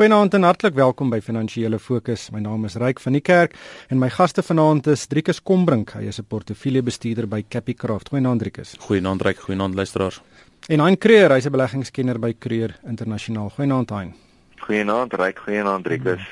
Goeienaand en hartlik welkom by Finansiële Fokus. My naam is Ryk van die Kerk en my gaste vanaand is Driekus Kombrink. Hy is 'n portefeuljebestuurder by Capicraft. Goeienaand Driekus. Goeienaand Ryk, goeienaand luisteraars. En Hein Creer, hy's 'n beleggingskenner by Creer Internasionaal. Goeienaand Hein. Goeienaand, ryk goeienaand Driekus.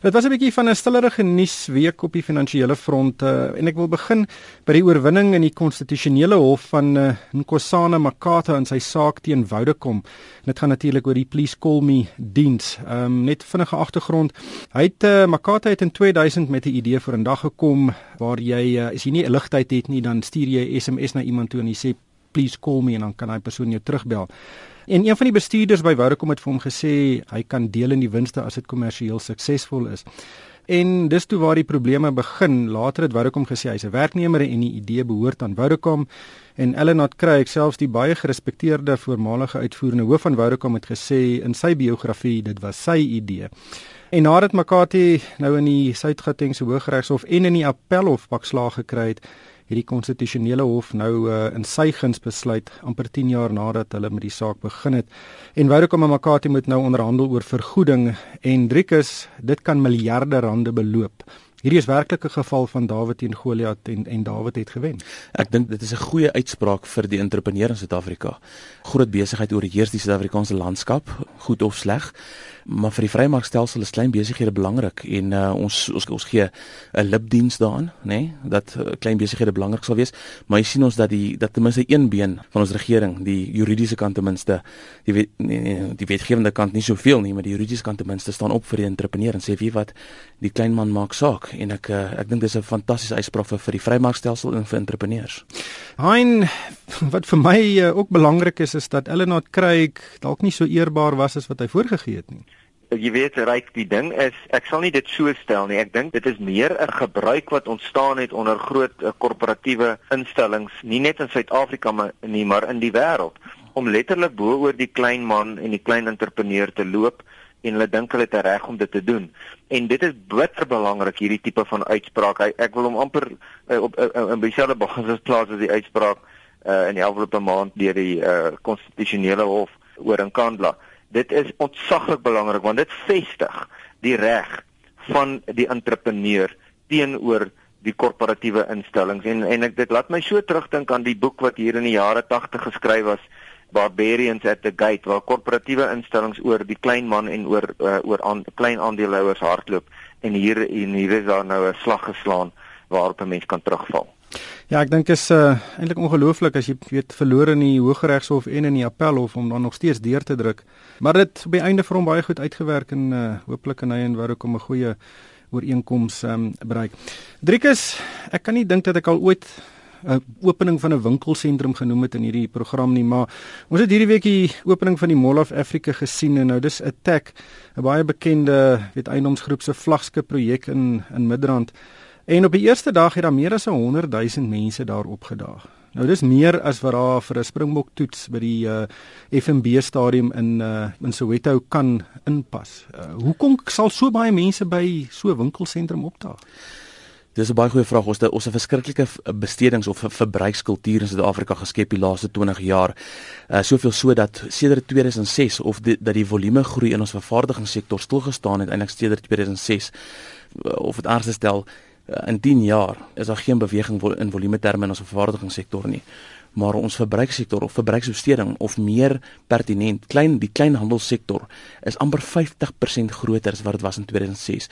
Dit was 'n bietjie van 'n stillerige nuusweek op die finansiële front uh, en ek wil begin by die oorwinning in die konstitusionele hof van uh, Nkosana Makata in sy saak teen Vodacom. Dit gaan natuurlik oor die Please Call Me diens. Ehm um, net vinnige agtergrond. Hy het uh, Makata het in 2000 met 'n idee vir 'n dag gekom waar jy uh, as jy nie 'n ligtyd het nie, dan stuur jy 'n SMS na iemand toe en jy sê please call me en dan kan daai persoon jou terugbel. En een van die bestuurders by Vodacom het vir hom gesê hy kan deel in die winste as dit kommersieel suksesvol is. En dis toe waar die probleme begin. Later het Vodacom gesê hy's 'n werknemer en die idee behoort aan Vodacom. En Ellenot Craig, selfs die baie gerespekteerde voormalige uitvoerende hoof van Vodacom het gesê in sy biografie dit was sy idee. En nadat Makati nou in die Suid-Gautengse Hooggeregshof en in die Appelhof bakslaag gekry het, het die konstitusionele hof nou uh, in sy guns besluit amper 10 jaar nadat hulle met die saak begin het. En Vodacom en Makati moet nou onderhandel oor vergoeding en Driekus, dit kan miljarde rande beloop. Hierdie is werklik 'n geval van Dawid teen Goliat en en Dawid het gewen. Ek dink dit is 'n goeie uitspraak vir die entrepreneurs in Suid-Afrika. Groot besigheid oorheers die Suid-Afrikaanse landskap, goed of sleg maar vir die vrymarkstelsel is klein besighede belangrik en uh, ons ons ons gee 'n lipdiens daaraan, nê, nee, dat uh, klein besighede belangrik sal wees, maar jy sien ons dat die dat ten minste een been van ons regering, die juridiese kant ten minste, die wet, nee, nee, die wetgewende kant nie soveel nie, maar die juridiese kant ten minste staan op vir die entrepreneur en sê wie wat die klein man maak saak en ek uh, ek dink dis 'n fantastiese uitspraak vir, vir die vrymarkstelsel en vir entrepreneurs. Hein wat vir my uh, ook belangrik is is dat Ellenot Craig dalk nie so eerbaar was as wat hy voorgegee het nie jy weet ryk die ding is ek sal nie dit so stel nie ek dink dit is meer 'n gebruik wat ontstaan het onder groot uh, korporatiewe instellings nie net in Suid-Afrika maar nie maar in die wêreld om letterlik bo oor die klein man en die klein entrepreneur te loop en hulle dink hulle het reg om dit te doen. En dit is bitter belangrik hierdie tipe van uitspraak. Ek, ek wil hom amper uh, op uh, uh, in dieselfde basis plaas as die uitspraak uh, in die afgelope maand deur die konstitusionele uh, hof oor in Kandla dit is ontsaglik belangrik want dit vestig die reg van die entrepreneur teenoor die korporatiewe instellings. En en ek dit laat my so terugdink aan die boek wat hier in die jare 80 geskryf was Barbarians at the Gate waar korporatiewe instellings oor die klein man en oor uh, oor aan klein aandeelhouers hardloop en hier en hier is daar nou 'n slag geslaan waarop 'n mens kan terugval. Ja, ek dink is uh, eintlik ongelooflik as jy weet verloor in die Hooggeregshof en in die Appelhof om dan nog steeds deur te druk. Maar dit op die einde vir hom baie goed uitgewerk en uh, hooplik en hy en waar ook om 'n goeie ooreenkoms um, bereik. Driekus, ek kan nie dink dat ek al ooit 'n opening van 'n winkelsentrum genoem het in hierdie program nie, maar ons het hierdie week die opening van die Mall of Africa gesien en nou dis 'n tech, 'n baie bekende weet eiendomsgroep se vlaggenskap projek in in Midrand. En op die eerste dag het daar meer as 100 000 mense daar opgedaag. Nou dis meer as wat daar vir 'n Springbok toets by die uh, eh, FNB stadium in uh, in Soweto kan inpas. Uh, hoekom sal so baie mense by so 'n winkelsentrum opdaag? Dis 'n baie goeie vraag. Ons het ons 'n verskriklike bestedings of verbruikskultuur in Suid-Afrika geskep die laaste 20 jaar. Uh soveel so dat sedert 2006 of die, dat die volume groei in ons vervaardigingssektor stil gestaan het eintlik sedert 2006 of dit anders stel Eh, in 10 jaar is daar geen beweging in volume terme in ons vervaardigingssektor nie maar ons verbruikssektor of verbruiksbesteding of meer pertinent klein die kleinhandelssektor is amper 50% groter as wat dit was in 2006.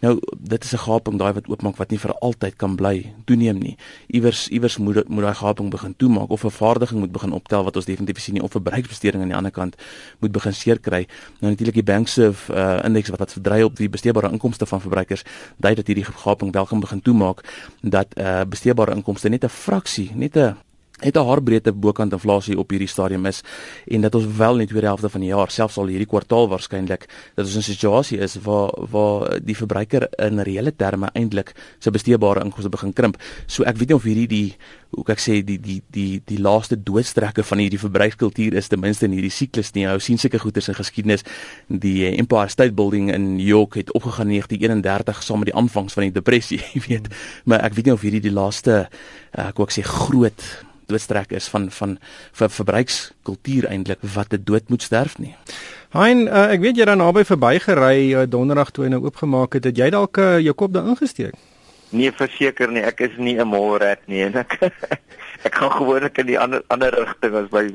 Nou dit is 'n gaping daai wat oopmaak wat nie vir altyd kan bly toeneem nie. Iewers iewers moet moet daai gaping begin toemaak of vervaardiging moet begin optel wat ons definitief sien nie of verbruiksbesteding aan die ander kant moet begin seer kry. Nou natuurlik die bankserv uh, indeks wat wat verdry op die besteedbare inkomste van verbruikers dui dat hierdie gaping wel kan begin toemaak dat uh, besteedbare inkomste net 'n fraksie net 'n het 'n haarbreedte bokant inflasie op hierdie stadium is en dat ons wel in die tweede helfte van die jaar selfs al hierdie kwartaal waarskynlik dat ons in 'n situasie is waar waar die verbruiker in reële terme eintlik sy besteedbare inkomste begin krimp. So ek weet nie of hierdie die hoe ek sê die die die die laaste doodstrekke van hierdie verbruikskultuur is ten minste in hierdie siklus nie. Ou sien seker goeters in geskiedenis die Empire State Building in New York het opgegaan in 1931 saam met die aanvangs van die depressie, jy weet. Maar ek weet nie of hierdie die laaste ek wou ek sê groot doodstrek is van van vir verbruikskultuur eintlik wat dit dood moet sterf nie. Hein, uh, ek weet jy daar naby verbygery uh, donderdag toe hy nou oopgemaak het, het jy dalk uh, jou kop daar ingesteek? Nee, verseker nie, ek is nie 'n molrat nie en ek ek gaan gewoonlik in die ander ander rigting as my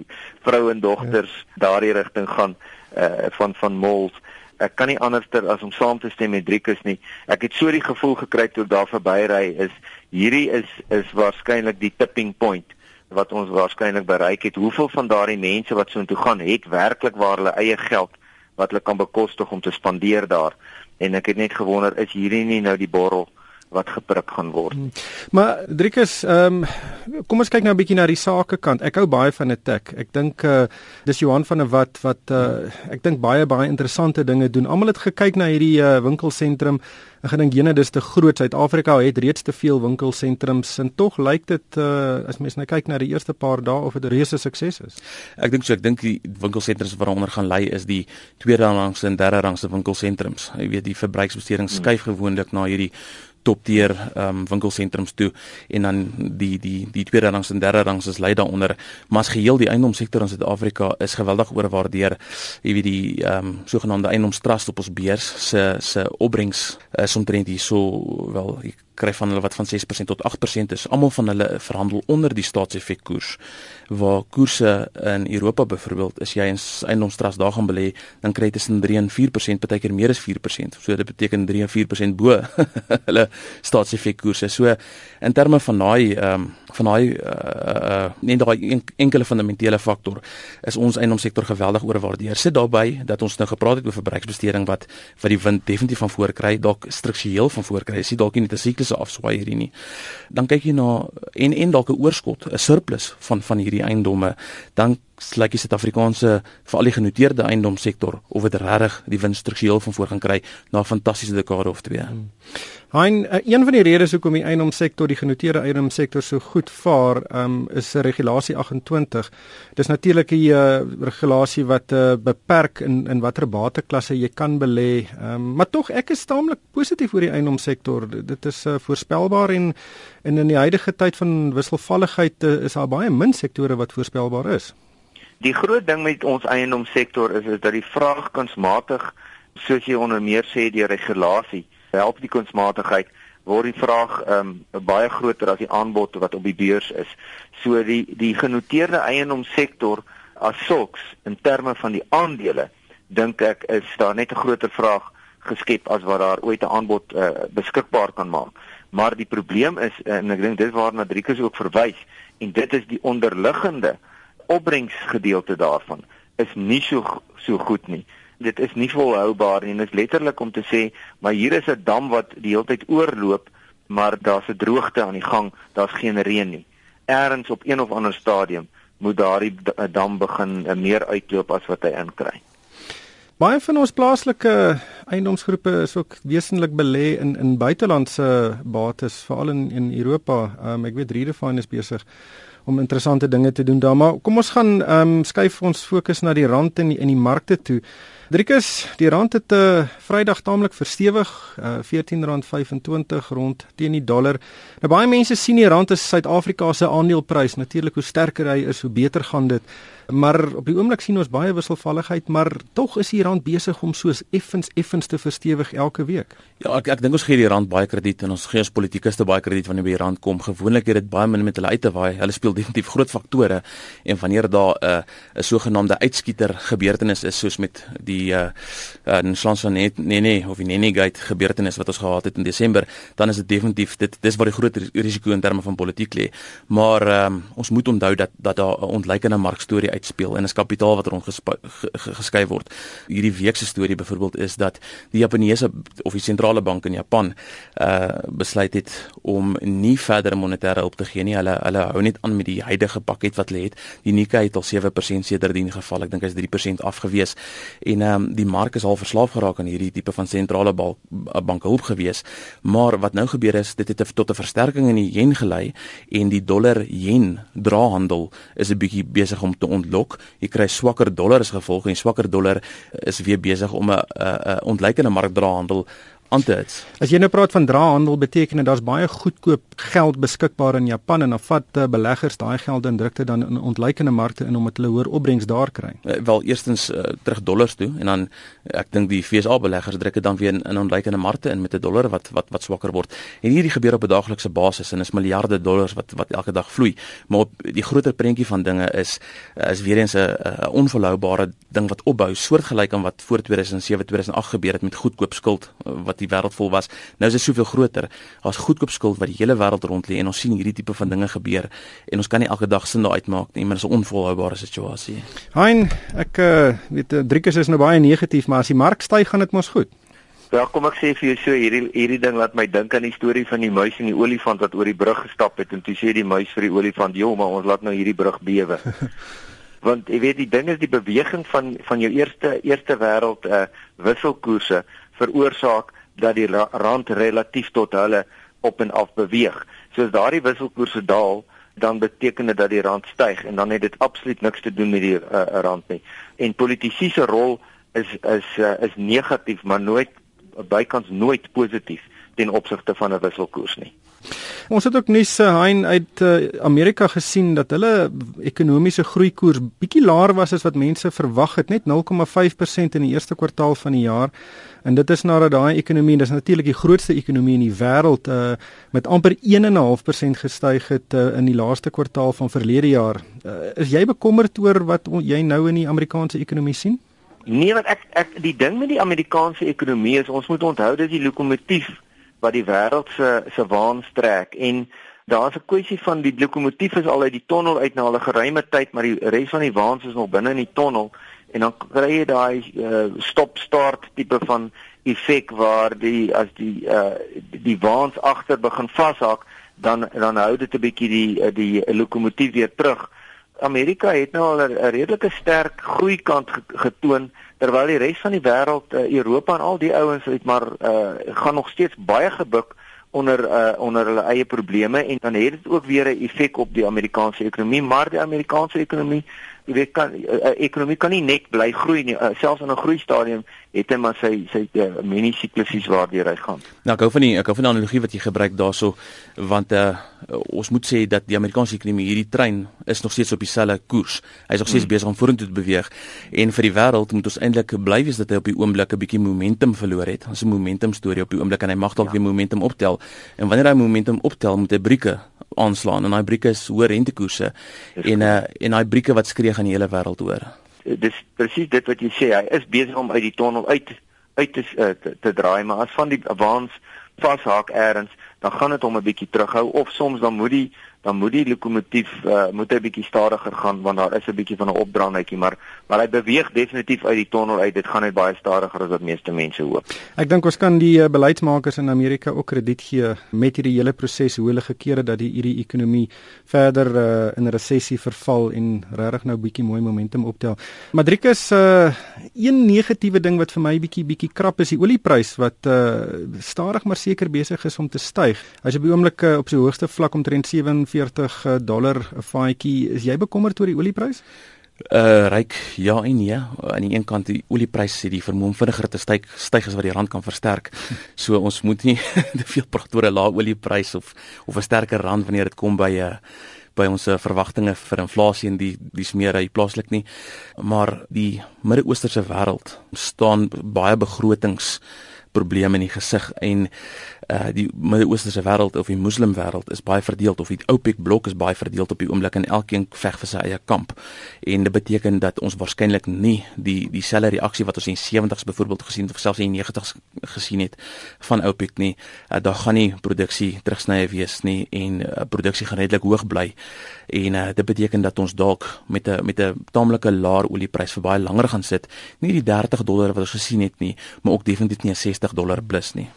vrou en dogters ja. daardie rigting gaan uh, van van mols. Ek kan nie anderster as om saam te stem met Driekus nie. Ek het so die gevoel gekry toe ek daar verbyry is hierdie is is waarskynlik die tipping point wat ons waarskynlik bereik het. Hoeveel van daardie mense wat so intoe gaan, het werklik waar hulle eie geld wat hulle kan bekostig om te spandeer daar? En ek het net gewonder, is hierdie nie nou die borrel wat geprik gaan word. Hmm. Maar Driekus, ehm um, kom ons kyk nou 'n bietjie na die sakekant. Ek hou baie van 'n tech. Ek dink uh dis Johan van der Walt wat uh ek dink baie baie interessante dinge doen. Almal het gekyk na hierdie uh, winkelsentrum. Ek gedink jene dis te groot. Suid-Afrika het reeds te veel winkelsentrums en tog lyk dit uh as mens nou kyk na die eerste paar dae of dit 'n reuse sukses is. Ek dink so, ek dink die winkelsentrums waaronder gaan lei is die tweede rangse en derde rangse winkelsentrums. Jy weet die verbruiksbesteding hmm. skuif gewoonlik na hierdie top tier ehm um, winkelsentrums toe en dan die die die tweede rangs en derde rangs is lei daaronder. Maar as geheel die eiendomssektor in Suid-Afrika is geweldig oorwaardeer jy weet die ehm um, sogenaamde eiendomstrust op ons beurs se se opbrengs is omtrent hier so wel kry van hulle wat van 6% tot 8% is. Almal van hulle verhandel onder die staatseffekkoers. Waar koerse in Europa byvoorbeeld is jy in eiendomstrust daar gaan belê, dan kry jy tussen 3 en 4%, partykeer meer as 4%. So dit beteken 3 en 4% bo hulle staatseffekkoerse. So in terme van daai ehm um, van daai uh, uh net daai en, enkele fundamentele faktor is ons eiendomssektor geweldig oorwaardeer. Sit daarbey dat ons nou gepraat het oor verbruiksbesteding wat wat die wind definitief van voor kry, dalk struktureel van voor kry. Is nie dalk nie 'n siklus se afswaai hierdie nie. Dan kyk jy na en en dalk 'n oorskot, 'n surplus van van hierdie eiendomme, dan lyk die Suid-Afrikaanse vir al die genoteerde eiendomssektor of dit regtig die winstruktureel van voor gaan kry na 'n fantastiese dekade of twee. Hmm. Hein, uh, een van die redes hoekom die eiendomssektor, die genoteerde eiendomssektor so goed vaar, um, is regulasie 28. Dis natuurlik 'n uh, regulasie wat uh, beperk in in watter bateklasse jy kan belê. Um, maar tog ek is taamlik positief oor die eiendomssektor. Dit is uh, voorspelbaar en, en in die huidige tyd van wisselvalligheid uh, is daar baie min sektore wat voorspelbaar is. Die groot ding met ons eiendomssektor is is dat die vraag kunsmatig soos jy onder meer sê die regulasie help die kunsmatigheid word die vraag ehm um, baie groter as die aanbod wat op die beurs is. So die die genoteerde eiendomssektor as sulks in terme van die aandele dink ek is daar net 'n groter vraag geskep as wat daar ooit 'n aanbod uh, beskikbaar kan maak. Maar die probleem is en ek dink dis waarna Driekus ook verwys en dit is die onderliggende opbrengsgedeelte daarvan is nie so so goed nie. Dit is nie volhoubaar nie en dit is letterlik om te sê maar hier is 'n dam wat die hele tyd oorloop maar daar's 'n droogte aan die gang daar's geen reën nie. Ergens op een of ander stadium moet daardie dam begin meer uitloop as wat hy inkry. Baie van ons plaaslike eiendomsgroepe is ook wesentlik belê in in buitelandse bates veral in in Europa. Um, ek weet Redefine is besig om interessante dinge te doen daar maar kom ons gaan um, skuif ons fokus na die rand en die, in die markte toe Driekus, die rand het 'n uh, eh, Vrydag taamlik verstewig, uh, R14.25 rond teen die dollar. Nou baie mense sien die rand as Suid-Afrika se aandeleprys. Natuurlik hoe sterker hy is, hoe beter gaan dit. Maar op die oomblik sien ons baie wisselvalligheid, maar tog is die rand besig om soos effens effens te verstewig elke week. Ja, ek ek dink ons gee die rand baie krediet en ons gee ons politikus te baie krediet wanneer by die rand kom. Gewoonlik het dit baie min met hulle uit te waai. Hulle speel definitief groot faktore en wanneer daar 'n uh, 'n sogenaamde uitskieter gebeurtenis is soos met die uh, uh in Slans van net nee nee of die Nene Gate gebeurtenis wat ons gehad het in Desember, dan is dit definitief dit dis waar die groot risiko in terme van politiek lê. Maar um, ons moet onthou dat dat daar 'n ontleikende markstorie uitspeel en is kapitaal wat rond geskei word. Hierdie week se storie byvoorbeeld is dat die Japaneese of die sentrale bank in Japan uh besluit het om nie verder monetêre hulp te gee nie. Hulle hulle hou net aan met die huidige pakket wat hulle het. Die Nikkei het al 7% sedertdien geval. Ek dink hy's 3% afgewees. En ehm um, die mark is al verslaaf geraak aan hierdie tipe van sentrale bank hulp gewees. Maar wat nou gebeur is dit het tot 'n versterking in die yen gelei en die dollar yen drahandel is 'n bietjie besig om te ontlok. Jy kry swakker dollar as gevolg en swakker dollar is weer besig om 'n 'n ontleikende markdrahandel Antits. As jy nou praat van drahandel beteken dit daar's baie goedkoop geld beskikbaar in Japan en dan vat uh, beleggers daai geld en druk dit dan in ontleikende markte in om dit hulle hoër opbrengs daar kry. Uh, wel eerstens uh, terug dollars toe en dan ek dink die FSA beleggers druk dit dan weer in, in ontleikende markte in met 'n dollar wat wat wat swakker word. En hierdie gebeur op 'n daaglikse basis en is miljarde dollars wat wat elke dag vloei. Maar op die groter prentjie van dinge is is weer eens 'n onvolhoubare ding wat opbou soortgelyk aan wat voor 2007 2008 gebeur het met goedkoop skuld wat die wêreld vol was. Nou is dit soveel groter. Daar's goedkoop skuld wat die hele wêreld rond lê en ons sien hierdie tipe van dinge gebeur en ons kan nie elke dag sin daar uitmaak nie, maar dit is 'n onvolhoubare situasie. Hein, ek uh, weet eh, Driekus is nou baie negatief, maar as die mark styg gaan dit mos goed. Ja, kom ek sê vir jou so hierdie hierdie ding laat my dink aan die storie van die muis en die olifant wat oor die brug gestap het en toe sê die muis vir die olifant: "Jo, maar ons laat nou hierdie brug bewe." Want jy weet die ding is die beweging van van jou eerste eerste wêreld uh wisselkoerse veroorsaak dat die rand relatief tot hulle op en af beweeg. So as daardie wisselkoerse daal, dan beteken dit dat die rand styg en dan het dit absoluut niks te doen met die uh, rand nie. En politisie se rol is is uh, is negatief, maar nooit bykans nooit positief ten opsigte van 'n wisselkoers nie. Ons het ook nuus hein uit Amerika gesien dat hulle ekonomiese groeikoers bietjie laer was as wat mense verwag het, net 0,5% in die eerste kwartaal van die jaar. En dit is nadat daai ekonomie, dis natuurlik die grootste ekonomie in die wêreld, uh, met amper 1.5% gestyg het uh, in die laaste kwartaal van verlede jaar. Uh, is jy bekommerd oor wat jy nou in die Amerikaanse ekonomie sien? Nee, want ek ek die ding met die Amerikaanse ekonomie is ons moet onthou dat die lokomotief wat die wêreld se se waans trek en daar's 'n kwessie van die lokomotief is al uit die tonnel uit na 'n geruime tyd maar die res van die waans is nog binne in die tonnel en dan kry jy daai uh, stop start tipe van effek waar die as die uh, die waans agter begin vashak dan dan hou dit 'n bietjie die uh, die lokomotief weer terug. Amerika het nou al 'n redelike sterk groeikant getoon terwyl die res van die wêreld Europa en al die ouens het maar uh, gaan nog steeds baie gebuk onder uh, onder hulle eie probleme en dan het dit ook weer 'n effek op die Amerikaanse ekonomie maar die Amerikaanse ekonomie jy weet kan 'n uh, ekonomie kan nie net bly groei nie. Uh, selfs in 'n groei stadium het hy maar sy sy uh, mini siklusies waardeur hy gaan. Nou ek hou van die ek hou van die analogie wat jy gebruik daarso want uh, ons moet sê dat die Amerikaanse ekonomie hierdie trein is nog steeds op dieselfde koers. Hy is nog steeds hmm. besig om vorentoe te beweeg. En vir die wêreld moet ons eintlik bly wees dat hy op die oomblik 'n bietjie momentum verloor het. Ons 'n momentum storie op die oomblik en hy mag dalk ja. weer momentum optel. En wanneer hy momentum optel moet hy brieke aanslaan. En daai brieke is hoë rentekoerse. En uh, en daai brieke wat skree gaan die hele wêreld hoor. Dis presies dit wat jy sê, hy is besig om uit die tonnel uit uit te, uh, te te draai, maar as van die waans vashaak eers, dan gaan dit hom 'n bietjie terughou of soms dan moet die dan moet die lokomotief uh, moet 'n bietjie stadiger gaan want daar is 'n bietjie van 'n opdraandjie maar maar hy beweeg definitief uit die tonnel uit dit gaan net baie stadiger as wat meeste mense hoop. Ek dink ons kan die uh, beleidsmakers in Amerika ook krediet gee met hierdie hele proses hoe hulle gekeer het dat die hierdie ekonomie verder uh, in 'n resessie verval en regtig nou bietjie mooi momentum optel. Madrikus uh, een negatiewe ding wat vir my bietjie bietjie krap is die olieprys wat uh, stadig maar seker besig is om te styg. Hy's op die oomblik uh, op sy hoogste vlak omtrent 40 eh, dollar 'n vaatjie. Is jy bekommerd oor die olieprys? Uh ryk ja en nee. Aan die een kant die oliepryse sê die vermoë om vinniger te styg styg as wat die rand kan versterk. So ons moet nie te veel praat oor 'n lae olieprys of of 'n sterker rand wanneer dit kom by 'n uh, by ons verwagtinge vir inflasie en die die smeer hy plaaslik nie. Maar die Midde-Oosterse wêreld staan baie begrotings probleme in die gesig en uh die Midde-Oosterse wêreld of die Moslem wêreld is baie verdeeld of die OPEC blok is baie verdeeld op die oomblik en elkeen veg vir sy eie kamp. En dit beteken dat ons waarskynlik nie die dieselfde reaksie wat ons in 70s byvoorbeeld gesien het of selfs in 90s gesien het van OPEC nie. Uh, daar gaan nie produksie terugsnye wees nie en uh, produksie gaan redelik hoog bly. En uh, dit beteken dat ons dalk met 'n met 'n taamlike laer olieprys vir baie langer gaan sit. Nie die 30 dollar wat ons gesien het nie, maar ook definitief nie 60 dollar plus nie.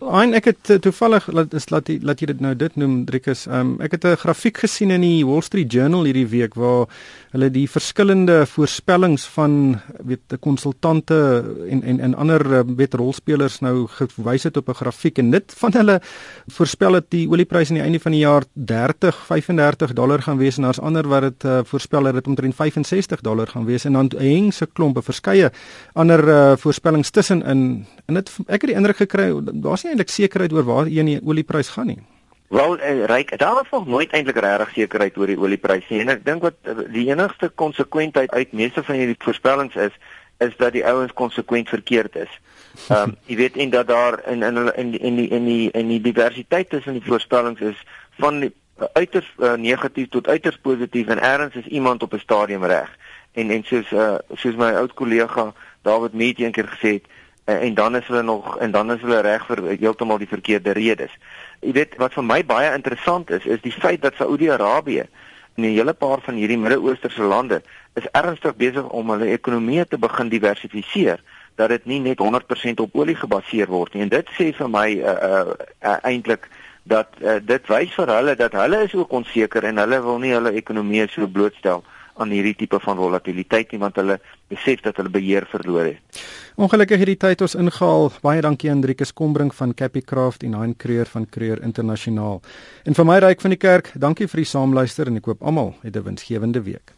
Ein ek het uh, toevallig laat is laat laat jy dit nou dit noem Driekus. Um, ek het 'n grafiek gesien in die Wall Street Journal hierdie week waar hulle die verskillende voorspellings van weet die konsultante en en en ander eh, weet rolspelers nou gewys het op 'n grafiek en dit van hulle voorspel dat die oliepryse aan die einde van die jaar 30 35 dollar gaan wees en daar's ander wat dit uh, voorspel dat dit omtrent 65 dollar gaan wees en dan heng se klompe verskeie ander uh, voorspellings tussenin en dit ek het die indruk gekry daar's nie eintlik sekerheid oor waar een die oliepryse gaan nie. Wel, uh, ryk, daar was nog nooit eintlik regtig sekerheid oor die oliepryse nie. En ek dink wat uh, die enigste konsekwentheid uit meeste van hierdie voorspellings is, is dat die ouens konsekwent verkeerd is. Ehm um, jy weet en dat daar in in in in die in die in die diversiteit tussen die voorspellings is van die, uh, uiters uh, negatief tot uiters positief en ergens is iemand op 'n stadium reg. En en soos uh, soos my oud kollega David Meet eendag gesê het en dan is hulle nog en dan is hulle reg vir heeltemal die verkeerde redes. Jy weet wat vir my baie interessant is is die feit dat Saudi-Arabië en 'n hele paar van hierdie Midde-Oosterse lande is ernstig besig om hulle ekonomie te begin diversifiseer dat dit nie net 100% op olie gebaseer word nie en dit sê vir my uh, uh, uh, eintlik dat uh, dit wys vir hulle dat hulle is ook onseker en hulle wil nie hulle ekonomie so blootstel aan hierdie tipe van volatiliteit nie want hulle besef dat hulle beheer verloor het. Ongelukkig hierdie tyd ons ingehaal. Baie dankie Hendrikus Kombrink van Capicraft en Hein Creer van Creer Internasionaal. En vir my ryk van die kerk, dankie vir die saamluister en ek hoop almal 'n winsgewende week.